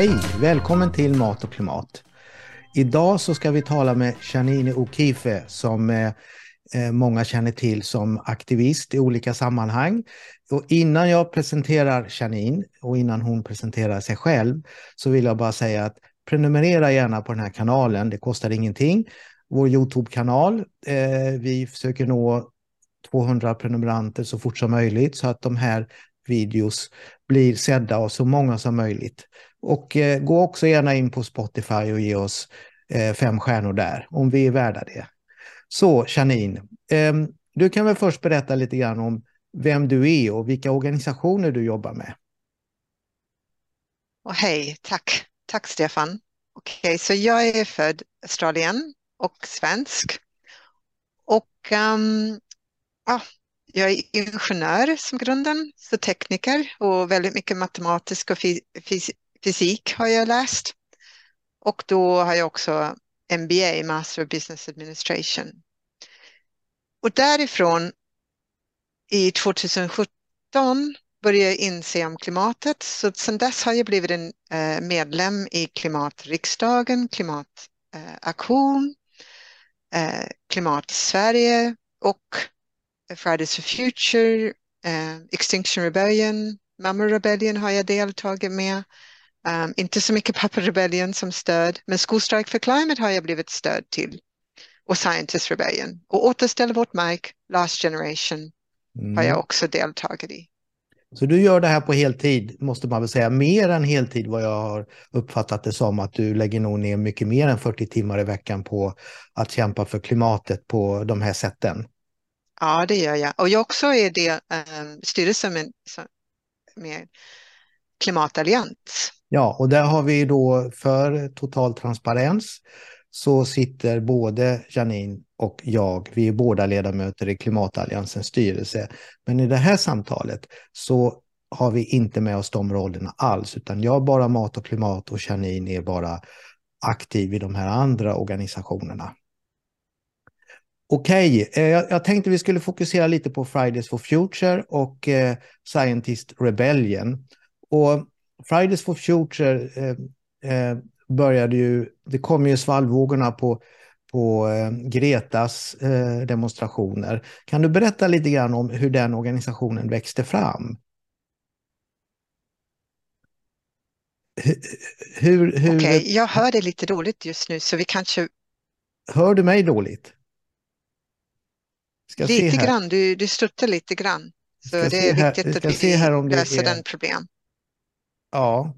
Hej! Välkommen till Mat och klimat. Idag så ska vi tala med Janine Okife som eh, eh, många känner till som aktivist i olika sammanhang. Och innan jag presenterar Janine och innan hon presenterar sig själv så vill jag bara säga att prenumerera gärna på den här kanalen, det kostar ingenting. Vår Youtube-kanal, eh, vi försöker nå 200 prenumeranter så fort som möjligt så att de här videos blir sedda av så många som möjligt. Och eh, gå också gärna in på Spotify och ge oss eh, fem stjärnor där, om vi är värda det. Så Janine, eh, du kan väl först berätta lite grann om vem du är och vilka organisationer du jobbar med. Och hej, tack. Tack Stefan. Okej, okay, så jag är född Australien och svensk. Och um, ah, jag är ingenjör som grunden, så tekniker och väldigt mycket matematisk och fys fysik har jag läst. Och då har jag också MBA, Master of Business Administration. Och därifrån i 2017 började jag inse om klimatet. Så sedan dess har jag blivit en eh, medlem i Klimatriksdagen, Klimataktion, eh, Klimat Sverige och Fridays for Future, eh, Extinction Rebellion, Mamma Rebellion har jag deltagit med. Um, inte så mycket Papa Rebellion som stöd, men School Strike for Climate har jag blivit stöd till. Och Scientist Rebellion. Och Återställ vårt mark, Last Generation, mm. har jag också deltagit i. Så du gör det här på heltid, måste man väl säga, mer än heltid vad jag har uppfattat det som, att du lägger nog ner mycket mer än 40 timmar i veckan på att kämpa för klimatet på de här sätten. Ja, det gör jag. Och jag också är det um, styrelsen med, med Klimatallians. Ja, och där har vi då för total transparens så sitter både Janine och jag, vi är båda ledamöter i Klimatalliansens styrelse. Men i det här samtalet så har vi inte med oss de rollerna alls, utan jag bara mat och klimat och Janine är bara aktiv i de här andra organisationerna. Okej, okay. Eh, jag tänkte vi skulle fokusera lite på Fridays for Future och eh, Scientist Rebellion. Och Fridays for Future eh, började ju, det kom ju svallvågorna på, på Gretas demonstrationer. Kan du berätta lite grann om hur den organisationen växte fram? Hur, hur... Okej, okay, jag hör det lite dåligt just nu så vi kanske... Hör du mig dåligt? Ska lite grann, du, du struttar lite grann. Så det är här, viktigt att vi här om löser är... den problem. Ja.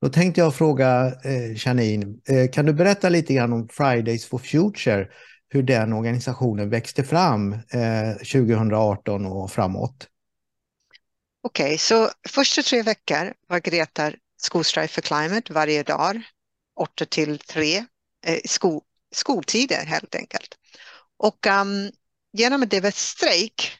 Då tänkte jag fråga eh, Janine, eh, kan du berätta lite grann om Fridays for Future, hur den organisationen växte fram eh, 2018 och framåt? Okej, okay, så första tre veckor var Greta Strike for Climate varje dag, 8 till 3, eh, sko skoltider helt enkelt. Och um, genom att det var strejk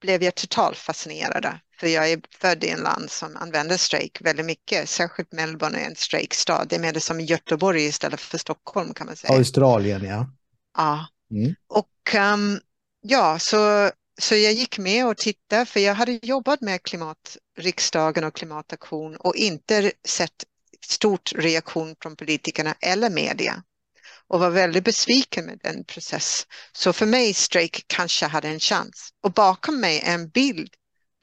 blev jag totalt fascinerad. För jag är född i en land som använder strejk väldigt mycket. Särskilt Melbourne är en strejkstad. Det är mer som Göteborg istället för Stockholm kan man säga. Australien ja. Ja. Mm. Och um, ja, så, så jag gick med och tittade för jag hade jobbat med klimatriksdagen och klimataktion och inte sett stort reaktion från politikerna eller media och var väldigt besviken med den process. Så för mig strejk kanske hade en chans. Och bakom mig en bild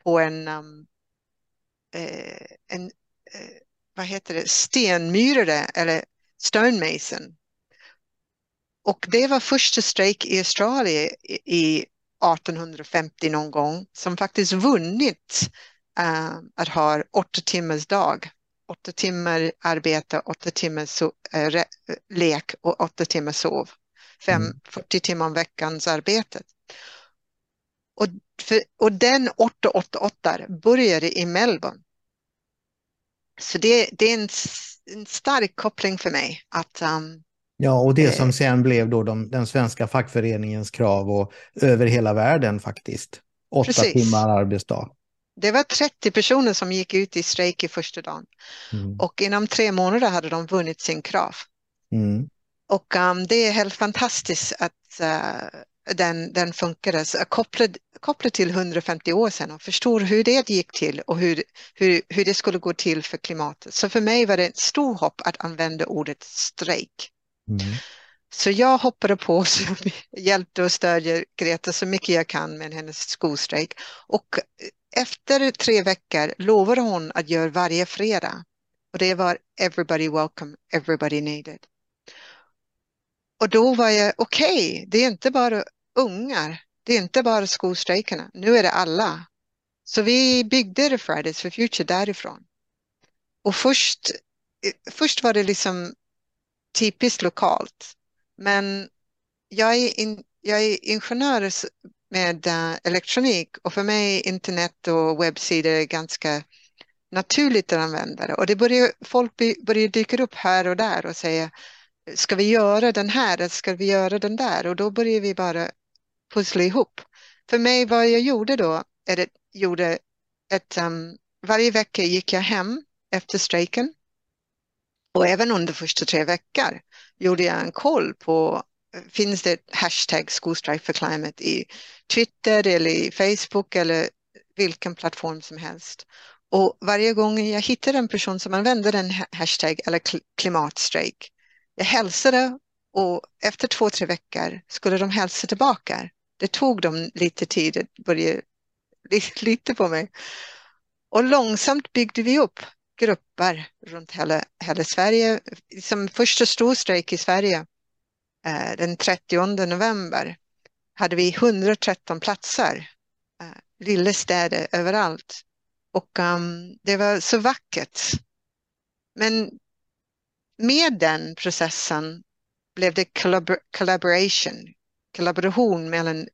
på en, um, eh, en eh, vad heter det, stenmyrare eller stonemason. Och det var första strejk i Australien i 1850 någon gång som faktiskt vunnit uh, att ha åtta timmars dag åtta timmar arbete, åtta timmar so äh, lek och åtta timmar sov. Fem, mm. 40 timmar om veckans arbete. Och, för, och den 888 började i Melbourne. Så det, det är en, en stark koppling för mig att um, Ja, och det som eh, sen blev då de, den svenska fackföreningens krav och över hela världen faktiskt. Åtta Precis. timmar arbetsdag. Det var 30 personer som gick ut i strejk i första dagen. Mm. Och inom tre månader hade de vunnit sin krav. Mm. Och um, det är helt fantastiskt att, uh, den, den funkade, kopplad, kopplad till 150 år sedan och förstår hur det gick till och hur, hur, hur det skulle gå till för klimatet. Så för mig var det ett stort hopp att använda ordet strejk. Mm. Så jag hoppade på och hjälpte och stödjer Greta så mycket jag kan med hennes skolstrejk. Och efter tre veckor lovade hon att göra varje fredag. Och det var everybody welcome, everybody needed. Och då var jag, okej, okay, det är inte bara ungar, det är inte bara skolstrejkerna, nu är det alla. Så vi byggde Fridays for Future därifrån. Och först, först var det liksom typiskt lokalt. Men jag är, in, jag är ingenjör med uh, elektronik och för mig internet och webbsidor är ganska naturligt att använda det. Och det börjar, folk börjar dyka upp här och där och säga ska vi göra den här eller ska vi göra den där? Och då börjar vi bara pussla ihop. För mig, vad jag gjorde då, är det, gjorde ett, um, varje vecka gick jag hem efter strejken och även under första tre veckor gjorde jag en koll på finns det hashtag skolstrike for climate i Twitter eller i Facebook eller vilken plattform som helst. Och varje gång jag hittade en person som använde den hashtag eller klimatstrejk, jag hälsade och efter två, tre veckor skulle de hälsa tillbaka. Det tog dem lite tid att börja lita på mig. Och långsamt byggde vi upp grupper runt hela, hela Sverige. Som första stor strejk i Sverige den 30 november hade vi 113 platser, eh, lilla städer överallt. Och um, det var så vackert. Men med den processen blev det collabor collaboration, kollaboration mellan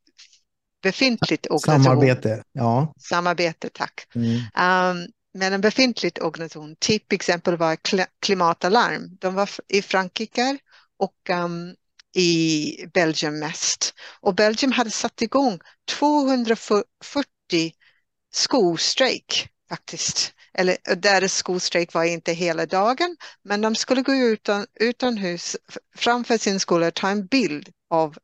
befintligt organisation. Samarbete, ja. Samarbete, tack. Mm. Um, med en befintlig organisation. Typ exempel var Klimatalarm. De var i Frankrike och um, i Belgien mest. Och Belgien hade satt igång 240 skolstrejk faktiskt. Eller eh, deras skolstrejk var inte hela dagen, men de skulle gå utan, utomhus framför sin skola och ta en bild av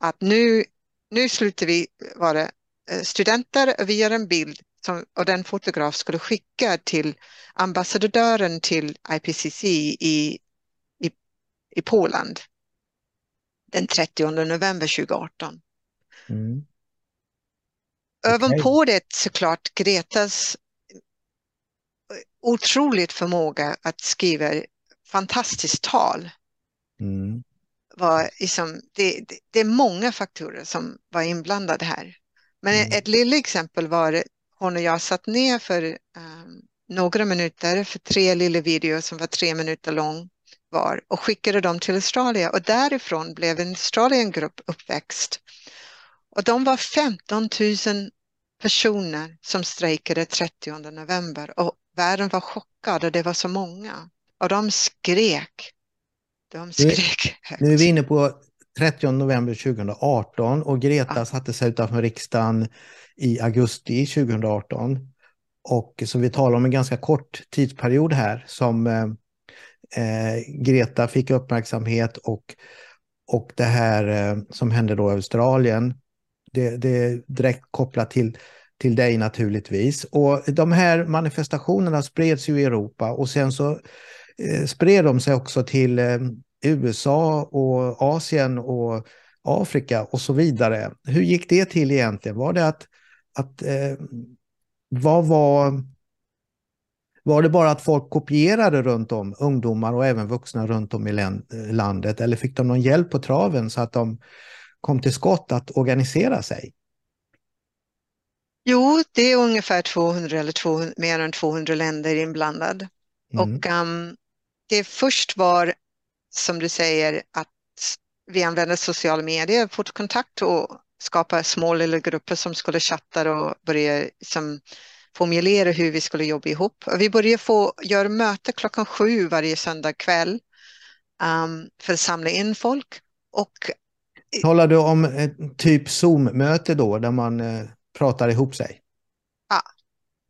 att nu, nu slutar vi vara eh, studenter och vi gör en bild som, och den fotograf skulle skicka till ambassadören till IPCC i, i, i Polen den 30 november 2018. Mm. Okay. det såklart Gretas otroligt förmåga att skriva fantastiskt tal. Mm. Var liksom, det, det, det, är många faktorer som var inblandade här. Men mm. ett litet exempel var hon och jag satt ner för um, några minuter för tre lilla videor som var tre minuter lång var och skickade dem till Australien och därifrån blev en Australiengrupp uppväxt. Och de var 15 000 personer som strejkade 30 november och världen var chockad och det var så många. Och de skrek. De skrek högt. Nu är vi inne på 30 november 2018 och Greta ja. satte sig utanför riksdagen i augusti 2018. Och så vi talar om en ganska kort tidsperiod här som eh, Greta fick uppmärksamhet och, och det här eh, som hände då i Australien, det, det är direkt kopplat till, till dig naturligtvis. Och de här manifestationerna spreds ju i Europa och sen så eh, spred de sig också till eh, USA och Asien och Afrika och så vidare. Hur gick det till egentligen? Var det att, att eh, vad var var det bara att folk kopierade runt om, ungdomar och även vuxna runt om i landet, eller fick de någon hjälp på traven så att de kom till skott att organisera sig? Jo, det är ungefär 200 eller 200, mer än 200 länder inblandade. Mm. Och um, det först var, som du säger, att vi använde sociala medier, fått kontakt och skapa små lilla grupper som skulle chatta och börja som, formulera hur vi skulle jobba ihop. Vi började få göra möte klockan sju varje söndag kväll um, för att samla in folk. Och... Talar du om ett typ Zoom-möte då, där man eh, pratar ihop sig? Ja.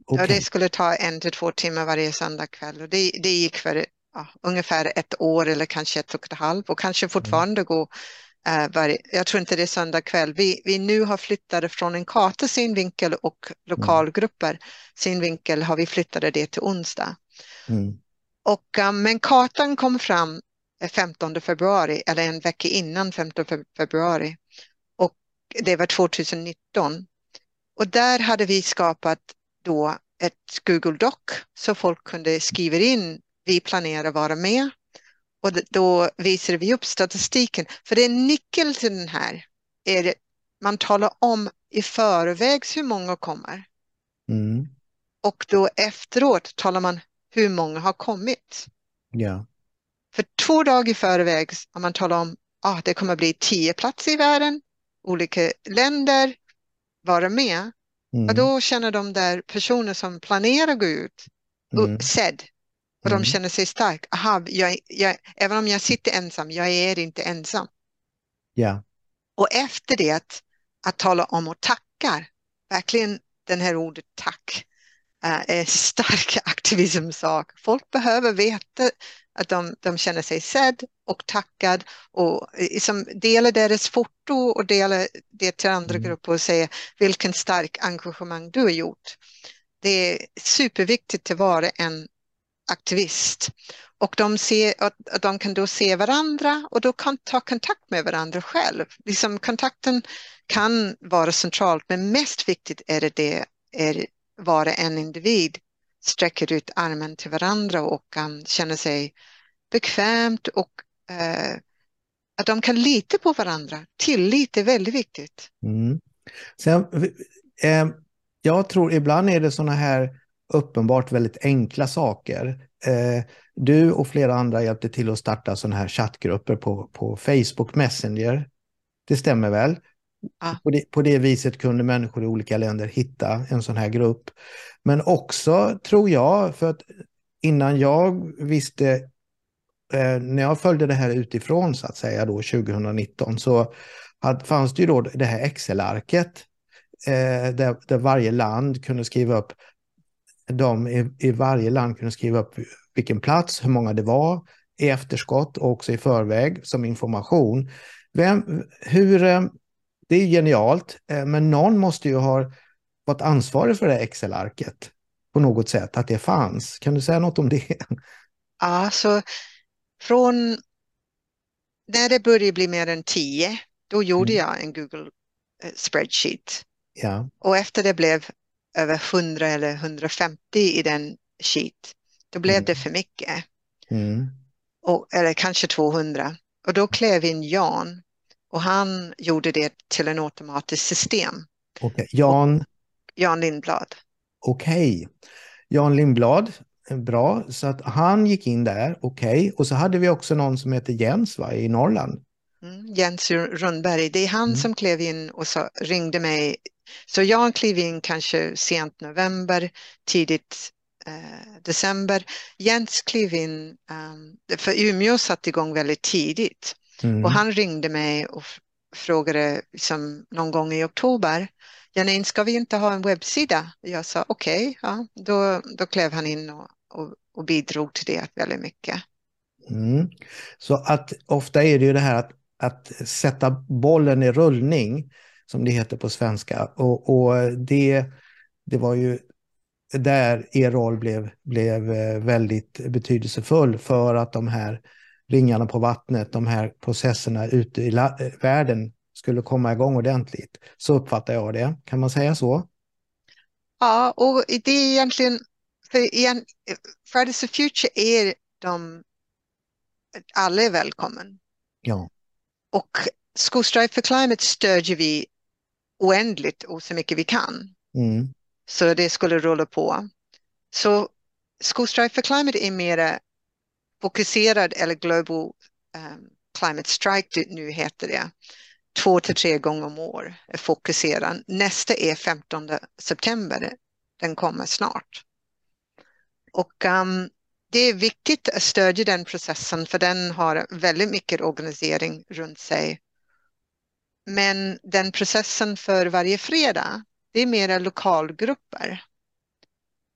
Okay. ja, det skulle ta en till två timmar varje söndag kväll och det, det gick för ja, ungefär ett år eller kanske ett och ett halvt och kanske fortfarande mm. gå Uh, varje, jag tror inte det är söndag kväll. Vi, vi nu har flyttat från en karta synvinkel och lokalgrupper synvinkel har vi flyttat det till onsdag. Mm. Och, men kartan kom fram 15 februari eller en vecka innan 15 februari och det var 2019. Och där hade vi skapat då ett Google Doc så folk kunde skriva in vi planerar att vara med och då visar vi upp statistiken. För det är nyckeln till den här. Är det, man talar om i förväg hur många kommer. Mm. Och då efteråt talar man hur många har kommit. Ja. För två dagar i förväg har man talat om att ah, det kommer bli tio platser i världen, olika länder, vara med. Mm. Och då känner de där personer som planerar att gå ut mm. sedd och mm. de känner sig starka. Aha, jag, jag, även om jag sitter ensam, jag är inte ensam. Ja. Och efter det att, tala om och tackar, verkligen den här ordet tack, uh, är stark aktivismsak. Folk behöver veta att de, de känner sig sedd och tackad och liksom dela deras foto och dela det till andra mm. grupper och säga vilken stark engagemang du har gjort. Det är superviktigt att vara en aktivist och de, ser, och de kan då se varandra och då kan ta kontakt med varandra själv. Liksom kontakten kan vara centralt men mest viktigt är det, det är vara en individ sträcker ut armen till varandra och um, känner sig bekvämt och uh, att de kan lita på varandra. Tillit är väldigt viktigt. Mm. Sen, eh, jag tror ibland är det sådana här uppenbart väldigt enkla saker. Eh, du och flera andra hjälpte till att starta sådana här chattgrupper på, på Facebook Messenger. Det stämmer väl? Ah. På, det, på det viset kunde människor i olika länder hitta en sån här grupp. Men också, tror jag, för att innan jag visste, eh, när jag följde det här utifrån så att säga då 2019, så hade, fanns det ju då det här Excel-arket eh, där, där varje land kunde skriva upp, de i, i varje land kunde skriva upp vilken plats, hur många det var i efterskott och också i förväg som information. Vem, hur, eh, det är genialt, eh, men någon måste ju ha varit ansvarig för det Excel-arket på något sätt, att det fanns. Kan du säga något om det? Ja, så från när det började bli mer än tio, då gjorde mm. jag en Google eh, spreadsheet. Ja. Och efter det blev över 100 eller 150 i den sheet, då blev mm. det för mycket. Mm. Och, eller kanske 200. Och då klev in Jan och han gjorde det till en automatiskt system. Okay. Jan? Och Jan Lindblad. Okej. Okay. Jan Lindblad, bra. Så att han gick in där, okej. Okay. Och så hade vi också någon som heter Jens va, i Norrland. Mm, Jens Rundberg, det är han mm. som klev in och så ringde mig. Så Jan klev in kanske sent november, tidigt eh, december. Jens klev in, um, för Umeå satte igång väldigt tidigt. Mm. Och han ringde mig och frågade liksom, någon gång i oktober, Janine, ska vi inte ha en webbsida? Jag sa okej, okay, ja, då, då klev han in och, och, och bidrog till det väldigt mycket. Mm. Så att ofta är det ju det här att, att sätta bollen i rullning, som det heter på svenska. Och, och det, det var ju där er roll blev, blev eh, väldigt betydelsefull för att de här ringarna på vattnet, de här processerna ute i världen skulle komma igång ordentligt. Så uppfattar jag det. Kan man säga så? Ja, och det är egentligen, för igen, Fridays for Future är de, alla är välkommen. Ja. Och School Strive for Climate stödjer vi oändligt och så mycket vi kan. Mm. Så det skulle rulla på. Så School Strive for Climate är mera fokuserad, eller Global um, Climate Strike nu heter det, två till tre gånger om år är fokuserad. Nästa är 15 september, den kommer snart. Och um, det är viktigt att stödja den processen för den har väldigt mycket organisering runt sig. Men den processen för varje fredag, det är mera lokalgrupper.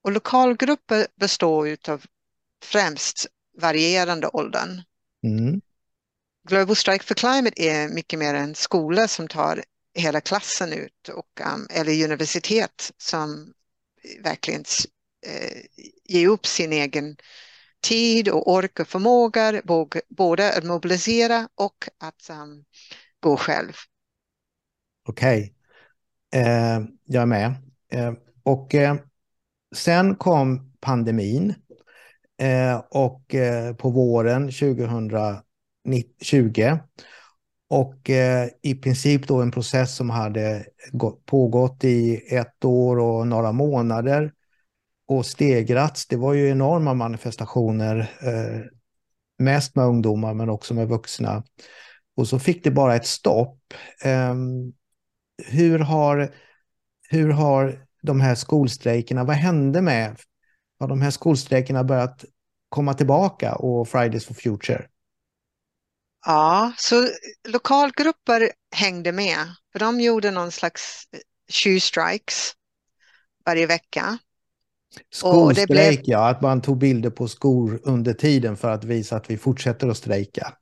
Och lokalgrupper består av främst varierande åldern. Mm. Global Strike for Climate är mycket mer en skola som tar hela klassen ut och, um, eller universitet som verkligen eh, ger upp sin egen tid och ork och förmåga både att mobilisera och att um, gå själv. Okej, okay. eh, jag är med. Eh, och eh, sen kom pandemin eh, och eh, på våren 2020 och eh, i princip då en process som hade pågått i ett år och några månader och stegrats. Det var ju enorma manifestationer, eh, mest med ungdomar men också med vuxna. Och så fick det bara ett stopp. Ehm, Eh, hur, har, hur har de här skolstrejkerna, vad hände med, har de här skolstrejkerna börjat komma tillbaka och Fridays for Future? Ja, så lokalgrupper hängde med. För de gjorde någon slags tjuvstrikes varje vecka. Skolstrejk, blev... ja, att man tog bilder på skor under tiden för att visa att vi fortsätter att strejka.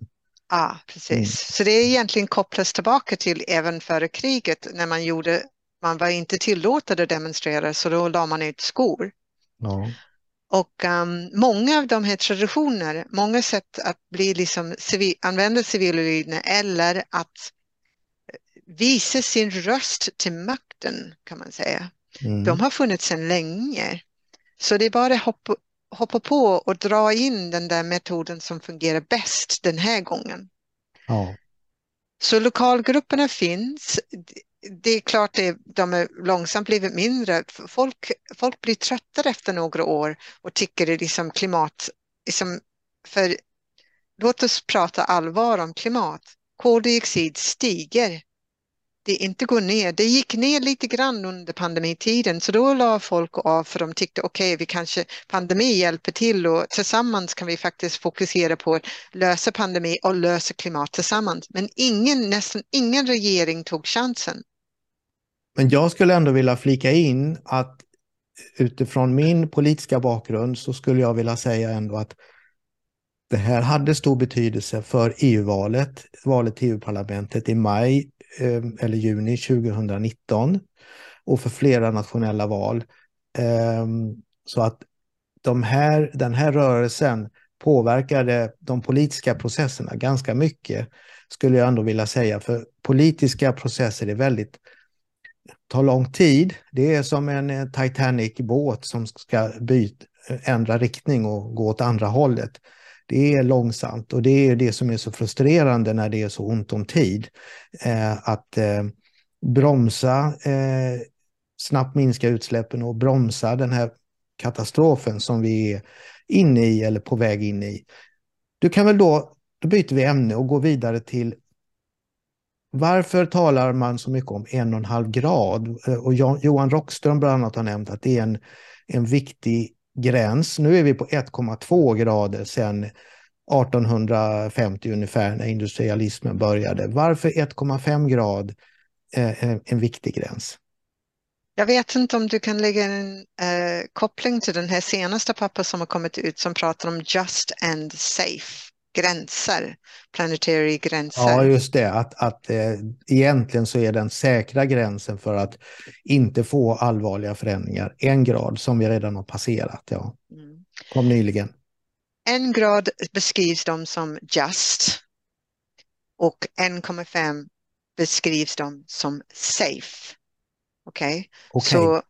Ja, precis. Mm. Så det är egentligen kopplas tillbaka till även före kriget när man gjorde, man var inte tillåten att demonstrera så då la man ut skor. Ja. Och um, många av de här traditioner, många sätt att bli liksom civil, använda civilolydnad eller att visa sin röst till makten kan man säga. Mm. De har funnits sedan länge. Så det är bara att hoppa, hoppa på och dra in den där metoden som fungerar bäst den här gången. Ja. Så lokalgrupperna finns. Det är klart att de är långsamt blivit mindre. Folk, folk blir tröttare efter några år och tycker det är liksom klimat... Liksom, för låt oss prata allvar om klimat. Koldioxid stiger det inte går ner. Det gick ner lite grann under pandemitiden så då la folk av för de tyckte okej, okay, vi kanske pandemi hjälper till och tillsammans kan vi faktiskt fokusera på att lösa pandemi och lösa klimat tillsammans. Men ingen, nästan ingen regering tog chansen. Men jag skulle ändå vilja flika in att utifrån min politiska bakgrund så skulle jag vilja säga ändå att det här hade stor betydelse för EU-valet, valet till EU-parlamentet i maj Eh, eller juni 2019 och för flera nationella val. Eh, så att de här, den här rörelsen påverkade de politiska processerna ganska mycket, skulle jag ändå vilja säga. För politiska processer är väldigt, tar lång tid. Det är som en eh, Titanic-båt som ska byta, ändra riktning och gå åt andra hållet. Det är långsamt och det är det som är så frustrerande när det är så ont om tid. Eh, att eh, bromsa, eh, snabbt minska utsläppen och bromsa den här katastrofen som vi är inne i eller på väg in i. Du kan väl då, då byter vi ämne och går vidare till varför talar man så mycket om en och en halv grad? Eh, och Johan Rockström bland annat har nämnt att det är en, en viktig gräns. Nu är vi på 1,2 grader sedan 1850 ungefär när industrialismen började. Varför 1,5 grad eh, är en viktig gräns? Jag vet inte om du kan lägga en eh, koppling till den här senaste papper som har kommit ut som pratar om just and safe gränser, planetary gränser. Ja, just det, att, att eh, egentligen så är den säkra gränsen för att inte få allvarliga förändringar en grad som vi redan har passerat. Ja. Mm. Kom nyligen. En grad beskrivs de som just och 1,5 beskrivs de som safe. Okej, okay? okay. så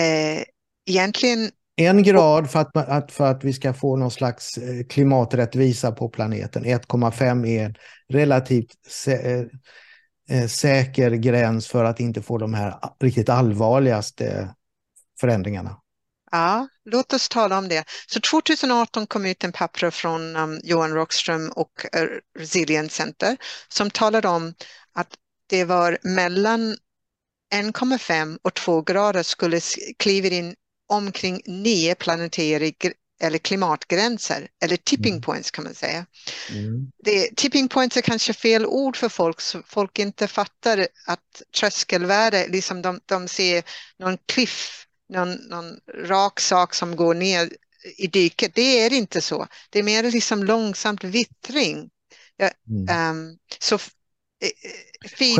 eh, egentligen en grad för att, att, för att vi ska få någon slags eh, klimaträttvisa på planeten. 1,5 är en relativt sä eh, eh, säker gräns för att inte få de här riktigt allvarligaste förändringarna. Ja, låt oss tala om det. Så 2018 kom ut en papper från um, Johan Rockström och uh, Resilience Center som talade om att det var mellan 1,5 och 2 grader skulle kliva in omkring nio planetary eller klimatgränser, eller tipping mm. points kan man säga. Mm. Det, tipping points är kanske fel ord för folk, så folk inte fattar att tröskelvärde, liksom de, de ser någon cliff, någon, någon rak sak som går ner i diket. Det är inte så. Det är mer liksom långsamt vittring. Ja, mm. um, så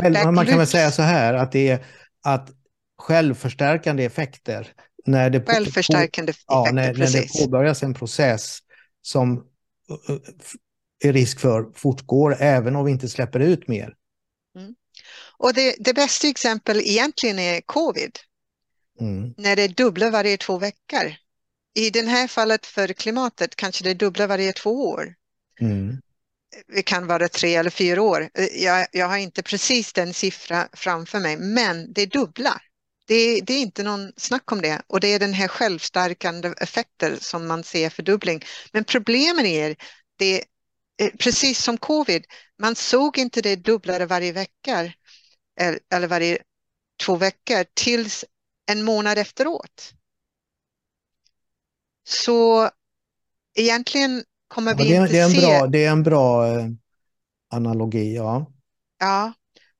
Själv, man kan väl säga så här att det är att självförstärkande effekter när det, självförstärkande på, ja, när, när det påbörjas en process som är risk för fortgår även om vi inte släpper ut mer. Mm. Och det, det bästa exempel egentligen är covid. Mm. När det är dubbla varje två veckor. I det här fallet för klimatet kanske det är dubbla varje två år. Mm. Det kan vara tre eller fyra år. Jag, jag har inte precis den siffran framför mig, men det är dubbla. Det, det, är inte någon snack om det och det är den här självstärkande effekten som man ser fördubbling. Men problemet är, det Eh, precis som covid, man såg inte det dubblare varje vecka eller varje två veckor tills en månad efteråt. Så egentligen kommer vi ja, det, inte det är en se... Bra, det är en bra eh, analogi, ja. Ja,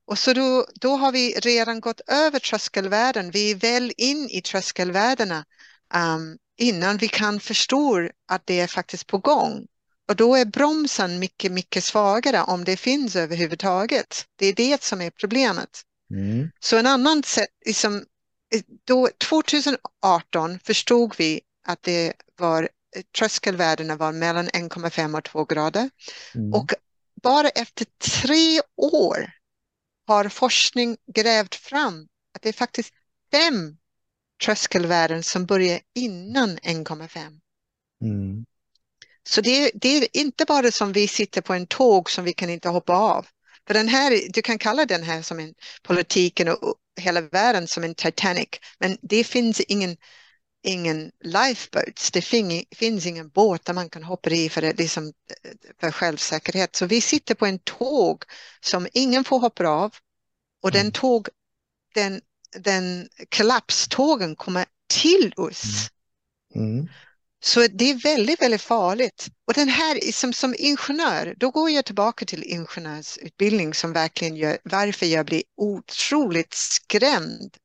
och så då, då har vi redan gått över tröskelvärden. Vi är väl in i tröskelvärdena um, innan vi kan förstå att det är faktiskt på gång. Och då är bromsen mycket, mycket svagare om det finns överhuvudtaget. Det är det som är problemet. Mm. Så en annan sätt, liksom, då 2018 förstod vi att det var tröskelvärdena var mellan 1,5 och 2 grader. Mm. Och bara efter tre år har forskning grävt fram att det är faktiskt fem tröskelvärden som börjar innan 1,5. Mm. Så det, det, är inte bara som vi sitter på en tåg som vi kan inte hoppa av. För den här, du kan kalla den här som en politiken och hela världen som en Titanic, men det finns ingen, ingen lifeboats, det fin, finns ingen båt där man kan hoppa i för, det, liksom, för självsäkerhet. Så vi sitter på en tåg som ingen får hoppa av och den mm. tåg, den, den kollapstågen kommer till oss. Mm. Mm. Så det är väldigt, väldigt farligt. Och den här som, som ingenjör, då går jag tillbaka till ingenjörsutbildning som verkligen gör varför jag blir otroligt skrämd,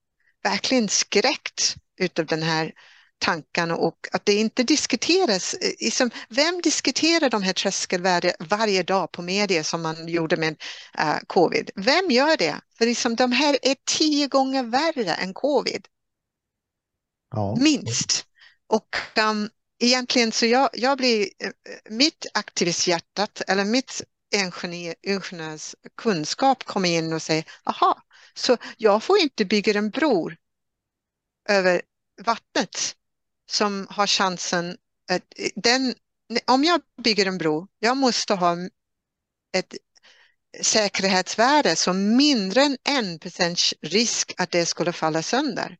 verkligen skräckt utav den här tankarna och att det inte diskuteras. Liksom, vem diskuterar de här tröskelvärdena varje dag på media som man gjorde med uh, covid? Vem gör det? För liksom, de här är tio gånger värre än covid. Ja. Minst. Och um, egentligen så jag, jag blir, eh, mitt aktivisthjärtat eller mitt ingenjör, ingenjörskunskap kommer in och säger, aha, så jag får inte bygga en bro över vattnet som har chansen att den, om jag bygger en bro, jag måste ha ett säkerhetsvärde som mindre än en procents risk att det skulle falla sönder.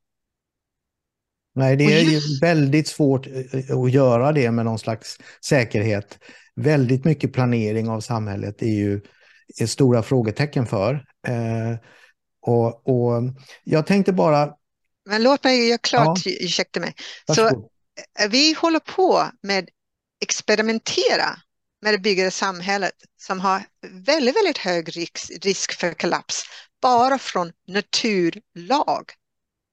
Nej, det är ju väldigt svårt eh, att göra det med någon slags säkerhet. Väldigt mycket planering av samhället är ju är stora frågetecken för. Eh, och, och jag tänkte bara... Men låt mig göra klart, ja. ursäkta mig. Så eh, vi håller på med experimentera med det byggda samhället som har väldigt, väldigt hög risk, risk för kollaps bara från naturlag.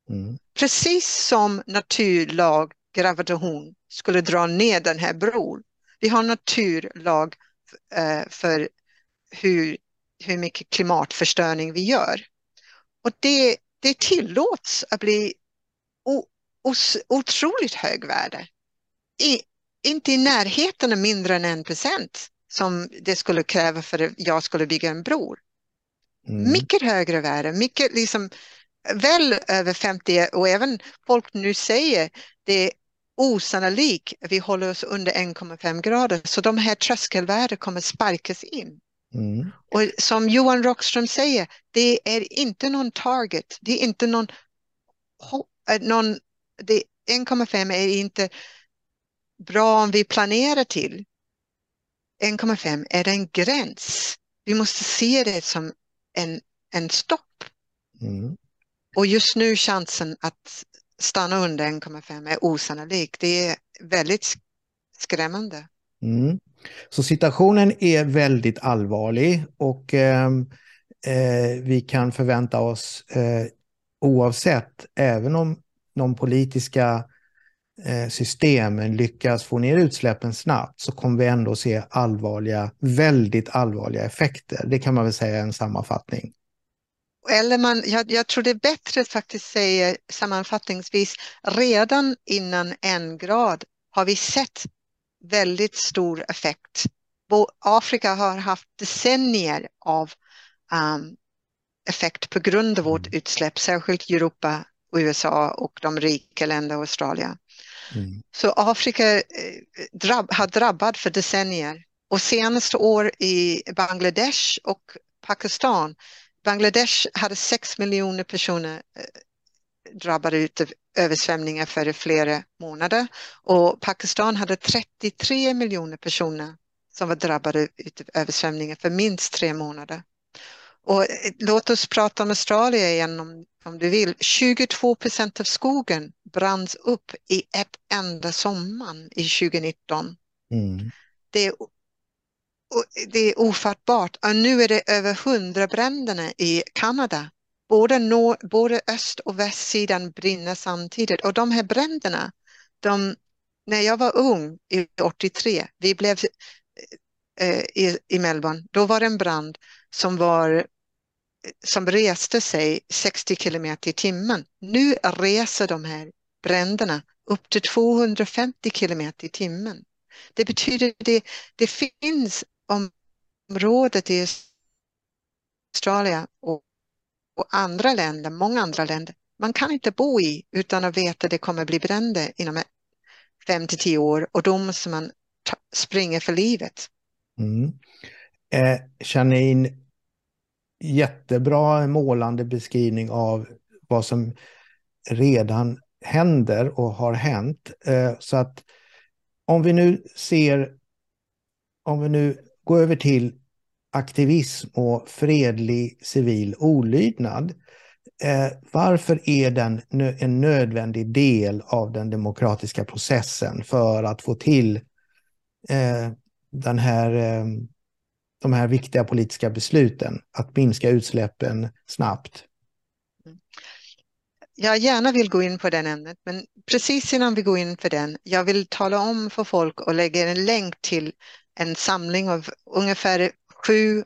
Mm. Precis som naturlag gravitation skulle dra ner den här bron. Vi har naturlag eh, för hur, hur mycket klimatförstöring vi gör. Och det, det tillåts att bli os, otroligt högvärde. I, inte i närheten av mindre än en procent som det skulle kräva för att jag skulle bygga en bro. Mm. Mycket högre värde, mycket liksom väl över 50 och även folk nu säger det är osannolikt vi håller oss under 1,5 grader så de här tröskelvärdena kommer sparkas in. Mm. Och som Johan Rockström säger, det är inte någon target, det är inte någon, eh, någon 1,5 är inte bra om vi planerar till. 1,5 är en gräns. Vi måste se det som en, en stopp. Mm. Och just nu chansen att stanna under 1,5 är osannolik. Det är väldigt skrämmande. Mm. Så situationen är väldigt allvarlig och ehm, eh, vi kan förvänta oss eh, oavsett, även om de politiska eh, systemen lyckas få ner utsläppen snabbt så kommer vi ändå se allvarliga, väldigt allvarliga effekter. Det kan man väl säga är en sammanfattning. Eller man, jag, jag tror det är bättre att faktiskt säga sammanfattningsvis, redan innan en grad har vi sett väldigt stor effekt. Afrika har haft decennier av um, effekt på grund av vårt mm. utsläpp, särskilt Europa, USA och de rika länderna, Australien. Mm. Så Afrika eh, drabb, har drabbat för decennier och senaste år i Bangladesh och Pakistan. Bangladesh hade 6 miljoner personer eh, drabbade av översvämningar för flera månader och Pakistan hade 33 miljoner personer som var drabbade av översvämningar för minst tre månader. Och eh, låt oss prata om Australien igen om, om du vill. 22 procent av skogen branns upp i ett enda sommar i 2019. Mm. Det, är, det är ofattbart. Och nu är det över hundra bränderna i Kanada. Både, nord, både öst och västsidan brinner samtidigt. Och de här bränderna, de, när jag var ung, i 83, vi blev eh, i, i Melbourne, då var det en brand som var som reste sig 60 kilometer i timmen. Nu reser de här bränderna upp till 250 kilometer i timmen. Det betyder att det, det finns området i Australien och, och, andra länder, många andra länder, man kan inte bo i utan att veta att det kommer bli bränder inom fem till tio år och då måste man ta, springa för livet. Mm. Eh, Janine, jättebra målande beskrivning av vad som redan händer och har hänt. Eh, så att om vi nu ser, om vi nu går över till aktivism och fredlig civil olydnad. Eh, varför är den en nödvändig del av den demokratiska processen för att få till eh, den här eh, de här viktiga politiska besluten, att minska utsläppen snabbt? Jag gärna vill gå in på den ämnet, men precis innan vi går in för den, jag vill tala om för folk och lägga en länk till en samling av ungefär sju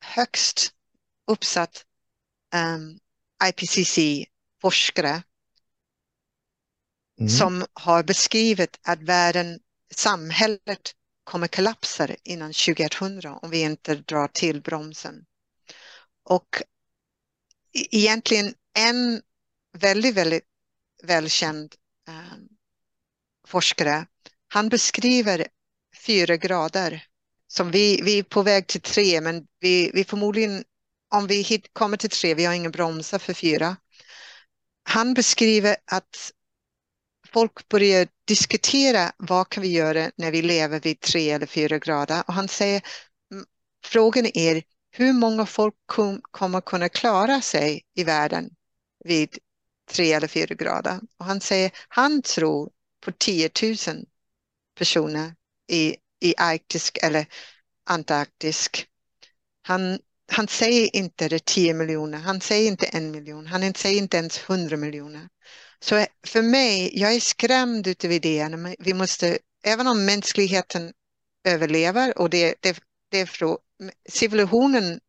högst uppsatt um, ehm, IPCC-forskare mm. som har beskrivit att världen, samhället kommer kollapsa innan 2100 om vi inte drar till bromsen. Och e-, egentligen en väldigt, väldigt välkänd eh, forskare, han beskriver fyra grader som vi, vi är på väg till tre, men vi, vi förmodligen, om vi hit, kommer till tre, vi har ingen bromsa för fyra. Han beskriver att folk börjar diskutera vad kan vi göra när vi lever vid tre eller fyra grader och han säger frågan är hur många folk kom, kommer kunna klara sig i världen vid tre eller fyra grader och han säger han tror på 10 000 personer i, i arktisk eller antarktisk. Han, han säger inte det 10 miljoner, han säger inte en miljon, han säger inte ens 100 miljoner. Så för mig, jag är skrämd utav idén. Vi måste, även om mänskligheten överlever och det, det, det är frå, civilisationen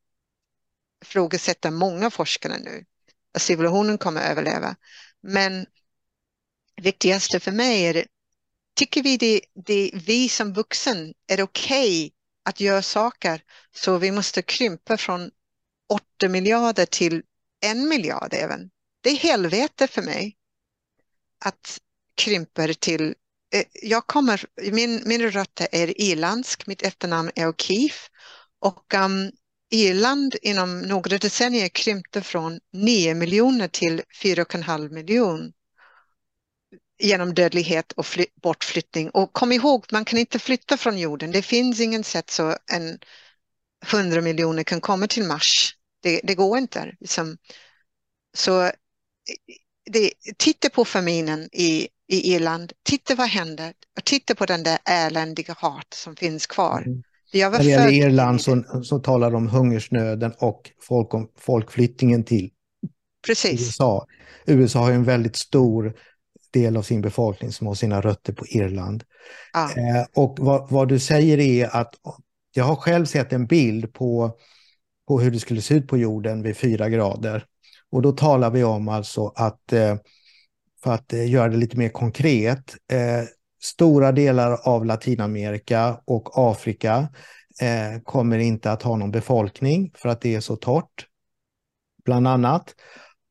frågesätter många forskare nu. Att civilisationen kommer att överleva. Men viktigaste för mig är, tycker vi det, det vi som vuxen är okej okay att göra saker så vi måste krympa från 8 miljarder till en miljard även. Det är helvete för mig att krympa till eh, jag kommer, min, min rötter är irländsk, mitt efternamn är O'Keefe och um, Irland inom några decennier krympte från 9 miljoner till 4,5 miljoner genom dödlighet och fly, bortflyttning. Och kom ihåg, man kan inte flytta från jorden. Det finns ingen sätt så en 100 miljoner kan komma till Mars. Det, det går inte. Liksom. Så det, titta på faminen i, i Irland, titta vad händer, och titta på den där eländiga hat som finns kvar. Mm. När det gäller Irland så, så talar de om hungersnöden och folk, folkflyttningen till Precis. USA. USA har en väldigt stor del av sin befolkning som har sina rötter på Irland. Ah. Eh, och vad, vad, du säger är att jag har själv sett en bild på, på hur det skulle se ut på jorden vid fyra grader. Och då talar vi om alltså att, eh, för att eh, göra det lite mer konkret, eh, stora delar av Latinamerika och Afrika eh, kommer inte att ha någon befolkning för att det är så torrt, bland annat.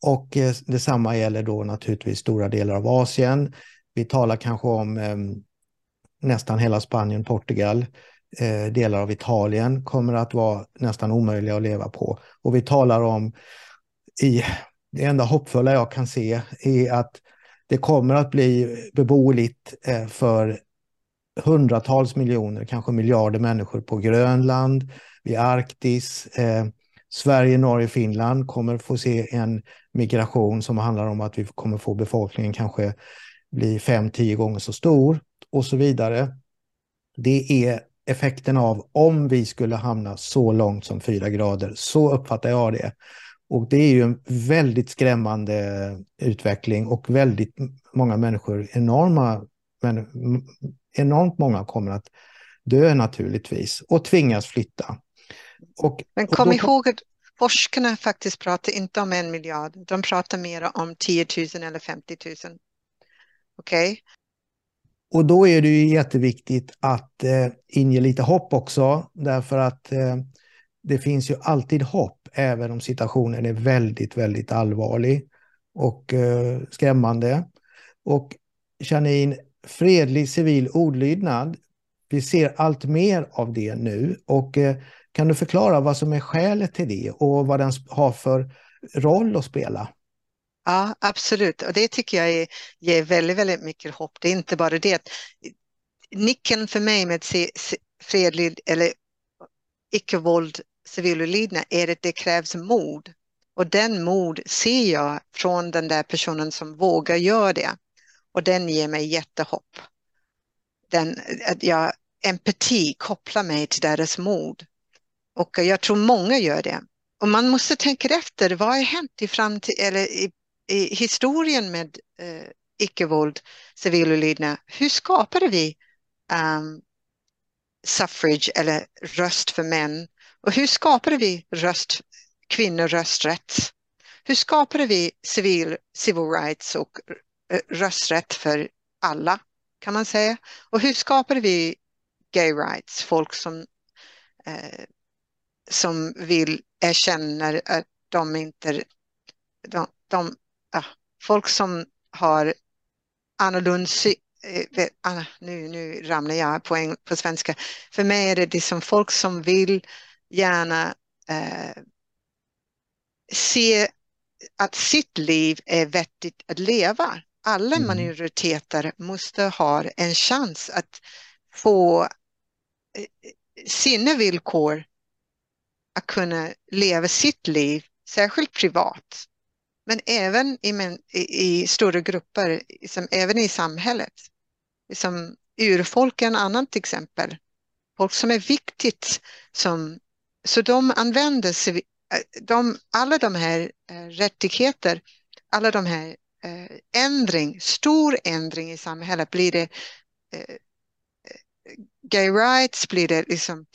Och eh, detsamma gäller då naturligtvis stora delar av Asien. Vi talar kanske om eh, nästan hela Spanien, Portugal, eh, delar av Italien kommer att vara nästan omöjliga att leva på. Och vi talar om, i, det enda hoppfulla jag kan se är att det kommer att bli beboeligt eh, för hundratals miljoner, kanske miljarder människor på Grönland, vid Arktis. Eh, Sverige, Norge, Finland kommer få se en migration som handlar om att vi kommer få befolkningen kanske bli fem, tio gånger så stor och så vidare. Det är effekten av om vi skulle hamna så långt som 4 grader. Så uppfattar jag det. Och det är ju en väldigt skrämmande utveckling och väldigt många människor, enorma, men, enormt många kommer att dö naturligtvis och tvingas flytta. Och, men kom då, ihåg att forskarna faktiskt pratar inte om en miljard, de pratar mer om 10 000 eller 50 000. Okej? Okay? Och då är det ju jätteviktigt att eh, inge lite hopp också, därför att eh, det finns ju alltid hopp, även om situationen är väldigt, väldigt allvarlig och eh, skrämmande. Och Janine, fredlig civil olydnad, vi ser allt mer av det nu. Och eh, kan du förklara vad som är skälet till det och vad den har för roll att spela? Ja, absolut. Och det tycker jag är, ger väldigt, väldigt mycket hopp. Det är inte bara det. Nyckeln för mig med fredlig eller icke-våld civil olydnad är att det krävs mod. Och den mod ser jag från den där personen som vågar göra det. Och den ger mig jättehopp. Den, att jag, empati kopplar mig till deras mod. Och jag tror många gör det. Och man måste tänka efter, vad har hänt i, framtid, eller i, i historien med eh, icke-våld, civil olydnad? Hur skapade vi um, suffrage eller röst för män? Och hur skapade vi röst, kvinnor rösträtt? Hur skapade vi civil, civil rights och eh, rösträtt för alla, kan man säga? Och hur skapade vi gay rights, folk som, eh, som vill erkänna att de inte, de, de ah, folk som har annorlunda eh, nu, nu ramlar jag på, på svenska. För mig är det liksom folk som vill gärna eh, se att sitt liv är vettigt att leva. Alla mm. minoriteter måste ha en chans att få eh, sina villkor att kunna leva sitt liv, särskilt privat, men även i, i, i stora grupper, liksom, även i samhället. Liksom, urfolk är en annat exempel. Folk som är viktigt som så de använder sig, eh, de, alla de här eh, rättigheter, alla de här eh, ändring, stor ändring i samhället, blir det eh, eh gay rights, blir det liksom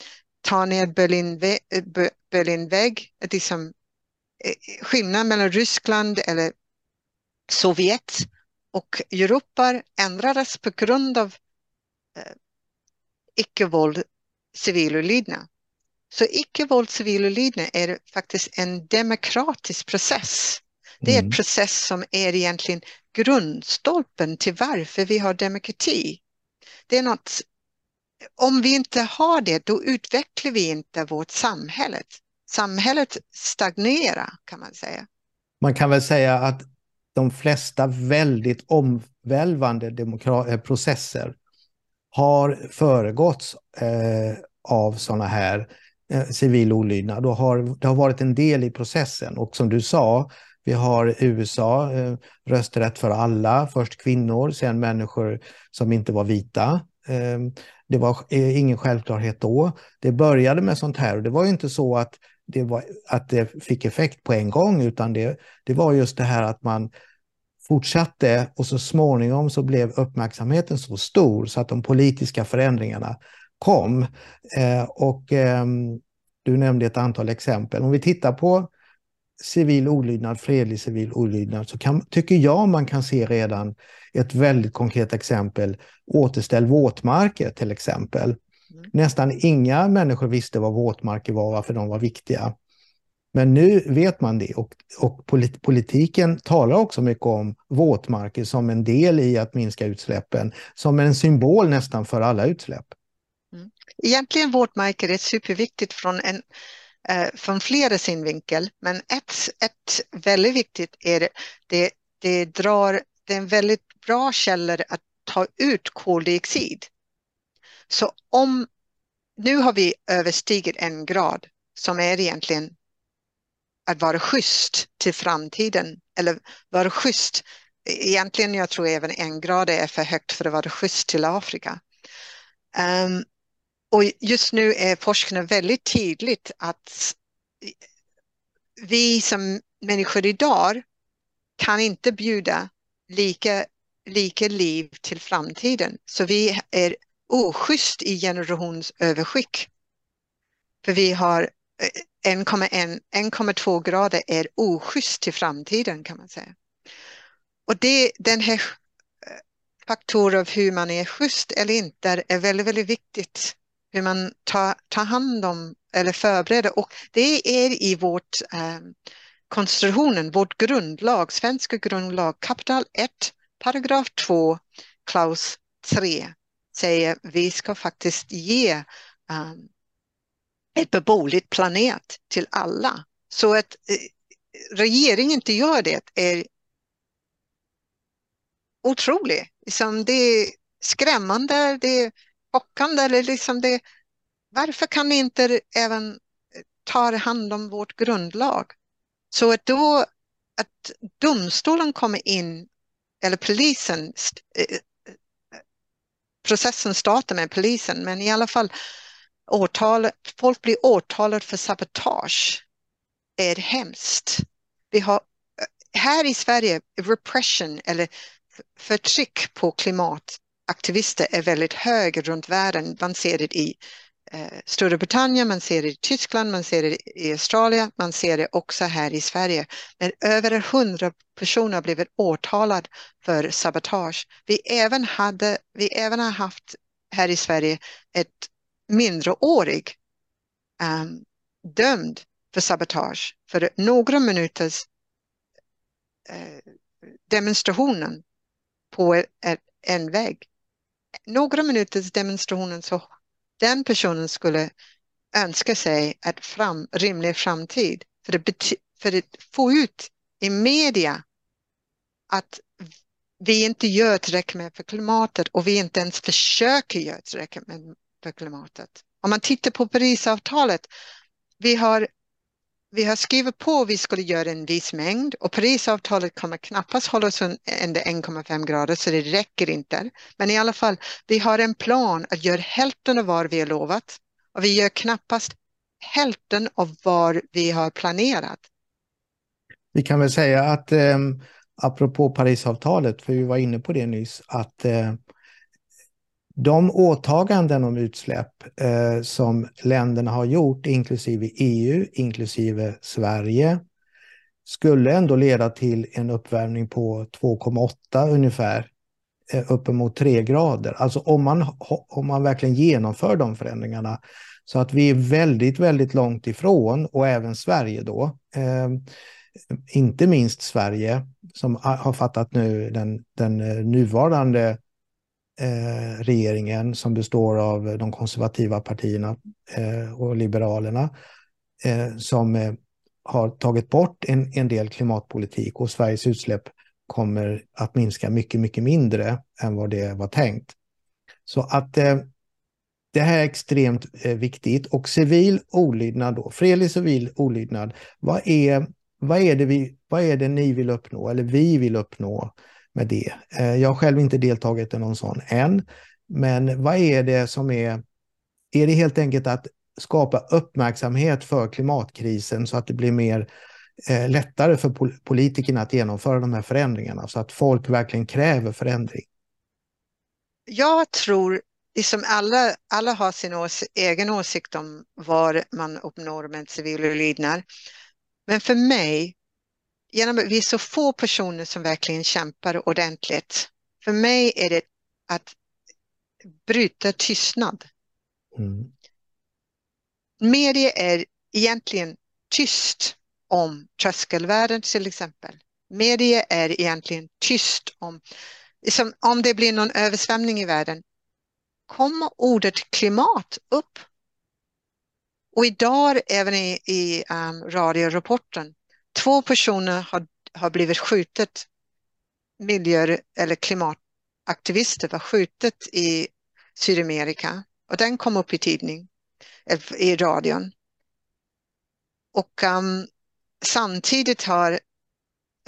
ta ner Berlinvägg, Berlinvägg liksom, skillnad mellan Ryssland eller Sovjet och Europa ändrades på grund av eh, icke-våld, civil olydnad. Så icke-våld, civil olydnad är faktiskt en demokratisk process. Det är mm. en process som är egentligen grundstolpen till varför vi har demokrati. Det är något, om vi inte har det, då utvecklar vi inte vårt samhälle. Samhället stagnerar kan man säga. Man kan väl säga att de flesta väldigt omvälvande eh, processer har föregåtts eh, av sådana här eh, civil olydnad och har, det har varit en del i processen. Och som du sa, vi har USA, eh, rösträtt för alla, först kvinnor, sen människor som inte var vita. Ehm, det var eh, ingen självklarhet då. Det började med sånt här och det var ju inte så att det, var, att det fick effekt på en gång utan det, det var just det här att man fortsatte och så småningom så blev uppmärksamheten så stor så att de politiska förändringarna kom. Eh, och eh, du nämnde ett antal exempel. Om vi tittar på civil olydnad, fredlig civil olydnad, så kan, tycker jag man kan se redan ett väldigt konkret exempel. Återställ våtmarker till exempel. Mm. Nästan inga människor visste vad våtmarker var, varför de var viktiga. Men nu vet man det och, och politiken talar också mycket om våtmarker som en del i att minska utsläppen, som en symbol nästan för alla utsläpp. Mm. Egentligen våtmarker är superviktigt från, en, eh, från flera synvinkel, men ett, ett väldigt viktigt är det, det, drar, det är en väldigt bra källa att ta ut koldioxid. Så om, nu har vi överstigit en grad som är egentligen att vara schysst till framtiden eller vara schysst. Egentligen jag tror även en grad är för högt för att vara schysst till Afrika. Um, och just nu är forskningen väldigt tydligt att vi som människor idag kan inte bjuda lika, lika liv till framtiden. Så vi är oschysst i generationsöverskick. För vi har eh, 1,2 grader är oschysst till framtiden kan man säga. Och det, den här eh, faktorn av hur man är schysst eller inte är väldigt, väldigt viktigt. Hur man tar, tar hand om eller förbereder och det är i vårt eh, konstitutionen, vårt grundlag, svenska grundlag, kapital 1, paragraf 2, klaus 3 säger vi ska faktiskt ge eh, ett beboeligt planet till alla. Så att eh, regeringen inte gör det är otroligt. Liksom det är skrämmande, det är chockande. liksom det, varför kan ni inte även ta hand om vårt grundlag? Så att då att domstolen kommer in, eller polisen, eh, eh, processen startar med polisen, men i alla fall åtal, folk blir åtalade för sabotage är hemskt. Vi har eh, här i Sverige, repression eller förtryck på klimat aktivister är väldigt hög runt världen. Man ser det i eh, Storbritannien, man ser det i Tyskland, man ser det i Australien, man ser det också här i Sverige. Men över hundra personer har blivit åtalade för sabotage. Vi även, hade, vi även har haft här i Sverige ett mindreårig um, dömd för sabotage för några minuters eh, demonstrationen på ett, en väg. Några minuters demonstrationen så den personen skulle önska sig en fram, rimlig framtid för att, för att få ut i media att vi inte gör tillräckligt med för klimatet och vi inte ens försöker göra tillräckligt med för klimatet. Om man tittar på Parisavtalet, vi har, vi har skrivit på att vi skulle göra en viss mängd och Parisavtalet kommer knappast hålla oss under 1,5 grader så det räcker inte. Men i alla fall, vi har en plan att göra hälften av vad vi har lovat och vi gör knappast hälften av vad vi har planerat. Vi kan väl säga att eh, apropå Parisavtalet, för vi var inne på det nyss, att eh, de åtaganden om utsläpp eh, som länderna har gjort, inklusive EU, inklusive Sverige, skulle ändå leda till en uppvärmning på 2,8 ungefär, eh, uppemot 3 grader. Alltså om man, om man verkligen genomför de förändringarna. Så att vi är väldigt, väldigt långt ifrån, och även Sverige då, eh, inte minst Sverige, som har fattat nu den, den eh, nuvarande eh, regeringen som består av de konservativa partierna eh, och liberalerna eh, som eh, har tagit bort en, en del klimatpolitik och Sveriges utsläpp kommer att minska mycket, mycket mindre än vad det var tänkt. Så att eh, det här är extremt eh, viktigt och civil olydnad då, fredlig civil olydnad, vad är, vad, är det vi, vad är det ni vill uppnå eller vi vill uppnå med det. Eh, jag har själv inte deltagit i någon sån än. Men vad är det som är... Är det helt enkelt att skapa uppmärksamhet för klimatkrisen så att det blir mer eh, lättare för pol politikerna att genomföra de här förändringarna så att folk verkligen kräver förändring? Jag tror, liksom alla, alla har sin ås egen åsikt om var man uppnår med civil olydnad. Men för mig, genom att vi är så få personer som verkligen kämpar ordentligt, för mig är det att bryta tystnad. Mm. Media är egentligen tyst om tröskelvärden till exempel. Media är egentligen tyst om, liksom, om det blir någon översvämning i världen, kommer ordet klimat upp. Och idag även i, i um, radiorapporten, två personer har, har blivit skjutet, miljö eller klimataktivister var skjutet i Sydamerika och den kom upp i tidning, i radion. Och um, samtidigt har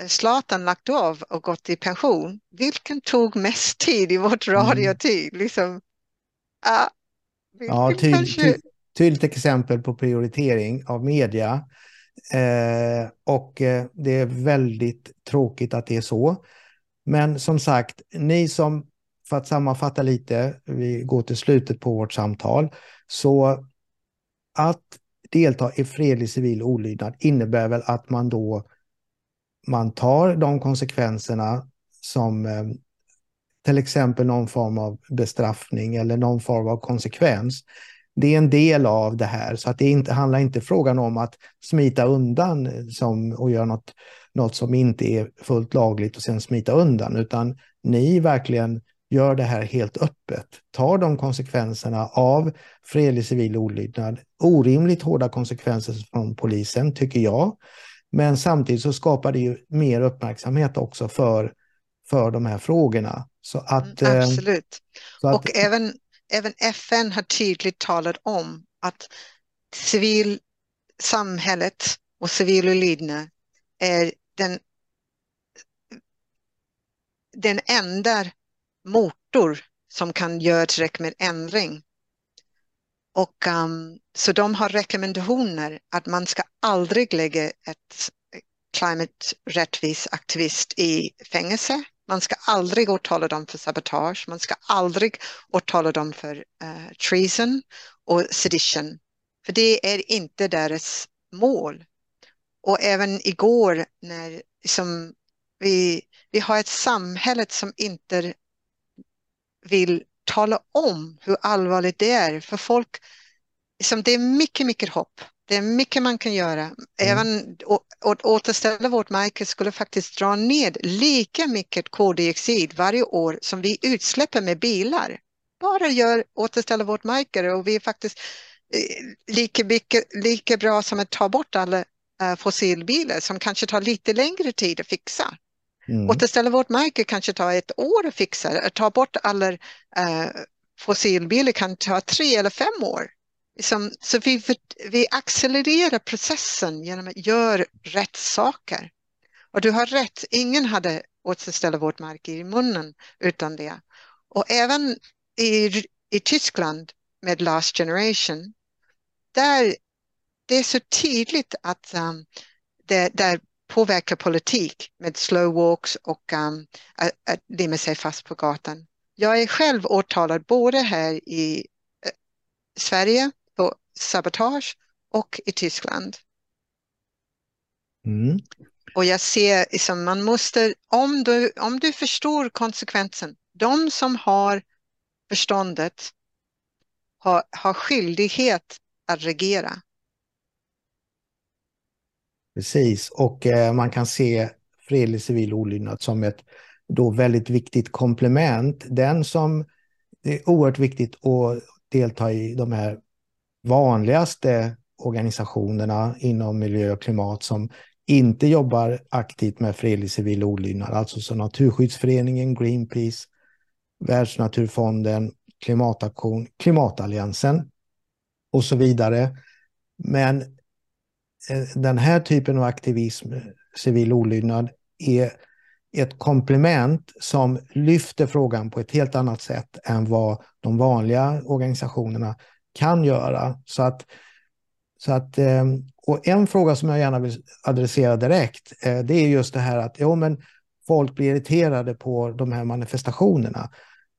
Zlatan lagt av och gått i pension. Vilken tog mest tid i vårt mm. radiotid? Mm. Liksom, uh, ja, ty, kanske... ty, tydligt exempel på prioritering av media. Eh, och eh, det är väldigt tråkigt att det är så. Men som sagt, ni som, för att sammanfatta lite, vi går till slutet på vårt samtal, så att delta i fredlig civil olydnad innebär väl att man då man tar de konsekvenserna som eh, till exempel någon form av bestraffning eller någon form av konsekvens. Det är en del av det här så att det inte, handlar inte frågan om att smita undan som, och göra något, något som inte är fullt lagligt och sen smita undan utan ni verkligen gör det här helt öppet, tar de konsekvenserna av fredlig civil olydnad, orimligt hårda konsekvenser från polisen tycker jag. Men samtidigt så skapar det ju mer uppmärksamhet också för, för de här frågorna. Så att, mm, Absolut. Så att, och även, även FN har tydligt talat om att civilsamhället och civil olydnad är den, den enda motor som kan göra tillräckligt med ändring. Och, um, så de har rekommendationer att man ska aldrig lägga ett climate rättvis aktivist i fängelse. Man ska aldrig åtala dem för sabotage. Man ska aldrig åtala dem för uh, treason och sedition. För det är inte deras mål. Och även igår när som vi, vi har ett samhälle som inte vill tala om hur allvarligt det är för folk. Som det är mycket, mycket hopp. Det är mycket man kan göra. Mm. Även att återställa vårt märke skulle faktiskt dra ned lika mycket koldioxid varje år som vi utsläpper med bilar. Bara gör återställa vårt märke och vi är faktiskt eh, lika, mycket, lika bra som att ta bort alla uh, fossilbilar som kanske tar lite längre tid att fixa. Mm. Återställa vårt märke kanske tar ett år att fixa. Att ta bort alla eh, fossilbilar kan ta tre eller fem år. Liksom, så vi, vi accelererar processen genom att göra rätt saker. Och du har rätt, ingen hade återställt vårt mark i munnen utan det. Och även i, i Tyskland med Last Generation, där det är så tydligt att um, det, där påverkar politik med slow walks och um, att, att limma sig fast på gatan. Jag är själv åtalad både här i eh, Sverige på sabotage och i Tyskland. Mm. Och jag ser, liksom, man måste, om du, om du förstår konsekvensen, de som har förståndet har, har skyldighet att regera. Precis, och eh, man kan se fredlig civil olydnad som ett då väldigt viktigt komplement. Den som det är oerhört viktigt att delta i de här vanligaste organisationerna inom miljö och klimat som inte jobbar aktivt med fredlig civil olydnad, alltså som Naturskyddsföreningen, Greenpeace, Världsnaturfonden, Klimataktion, Klimatalliansen och så vidare. Men eh, den här typen av aktivism, civil olydnad, är ett komplement som lyfter frågan på ett helt annat sätt än vad de vanliga organisationerna kan göra. Så att Så att, ehm, och en fråga som jag gärna vill adressera direkt, eh, det är just det här att jo, men folk blir irriterade på de här manifestationerna.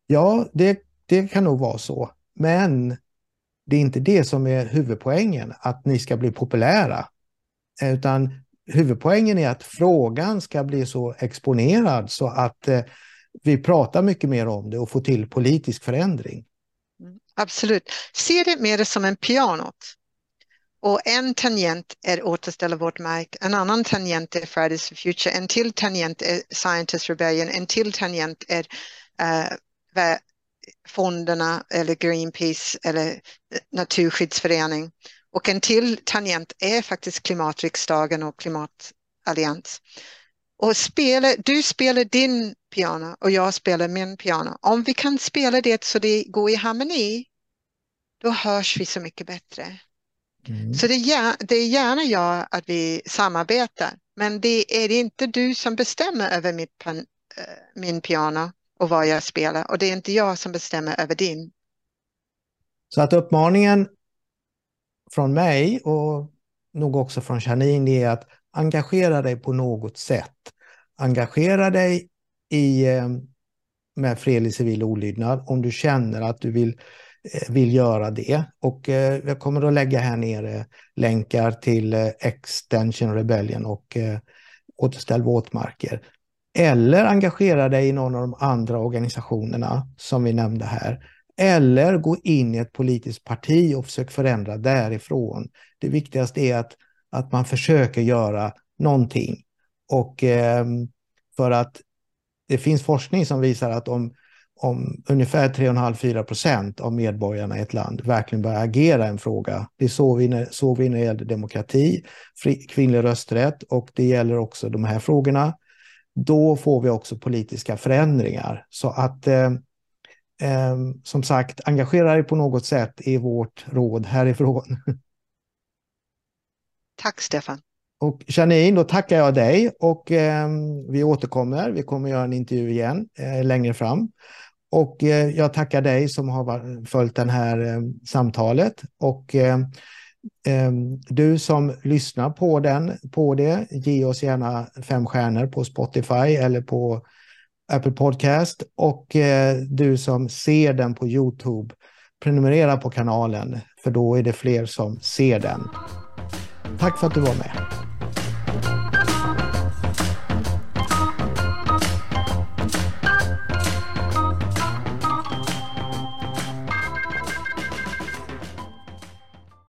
Ja, det, det kan nog vara så, men det är inte det som är huvudpoängen, att ni ska bli populära. Eh, utan huvudpoängen är att frågan ska bli så exponerad så att eh, vi pratar mycket mer om det och får till politisk förändring. Absolut. Se det mer som en pianot. Och en tangent är återställa vårt mark, en annan tangent är Fridays for Future, en till tangent är Scientist Rebellion, en till tangent är uh, fonderna eller Greenpeace eller eh, Naturskyddsförening. Och en till tangent är faktiskt klimatriksdagen och klimatallians. Och spela, du spelar din piano och jag spelar min piano. Om vi kan spela det så det går i harmoni, då hörs vi så mycket bättre. Mm. Så det är, det är gärna jag att vi samarbetar, men det är inte du som bestämmer över mitt, eh, min piano och vad jag spelar och det är inte jag som bestämmer över din. Så att uppmaningen från mig och nog också från Janine är att engagera dig på något sätt. Engagera dig i, eh, med fredlig civil olydnad om du känner att du vill, eh, vill göra det. Och eh, jag kommer att lägga här nere länkar till Extension Rebellion och Återställ våtmarker. Eller engagera dig i någon av de andra organisationerna som vi nämnde här. Eller gå in i ett politiskt parti och försök förändra därifrån. Det viktigaste är att, att man försöker göra någonting. Och eh, för att det finns forskning som visar att om, om ungefär 3,5-4 procent av medborgarna i ett land verkligen börjar agera en fråga. Det såg vi när, såg vi när det gällde demokrati, fri, kvinnlig rösträtt och det gäller också de här frågorna. Då får vi också politiska förändringar. Så att eh, eh, som sagt, engagera dig på något sätt i vårt råd härifrån. Tack Stefan. Och Janine, då tackar jag dig och eh, vi återkommer. Vi kommer göra en intervju igen eh, längre fram. Och eh, jag tackar dig som har följt det här eh, samtalet. Och ehm, ehm, du som lyssnar på, den, på det, ge oss gärna fem stjärnor på Spotify eller på Apple Podcast. Och eh, du som ser den på Youtube, prenumerera på kanalen för då är det fler som ser den. Tack för att du var med.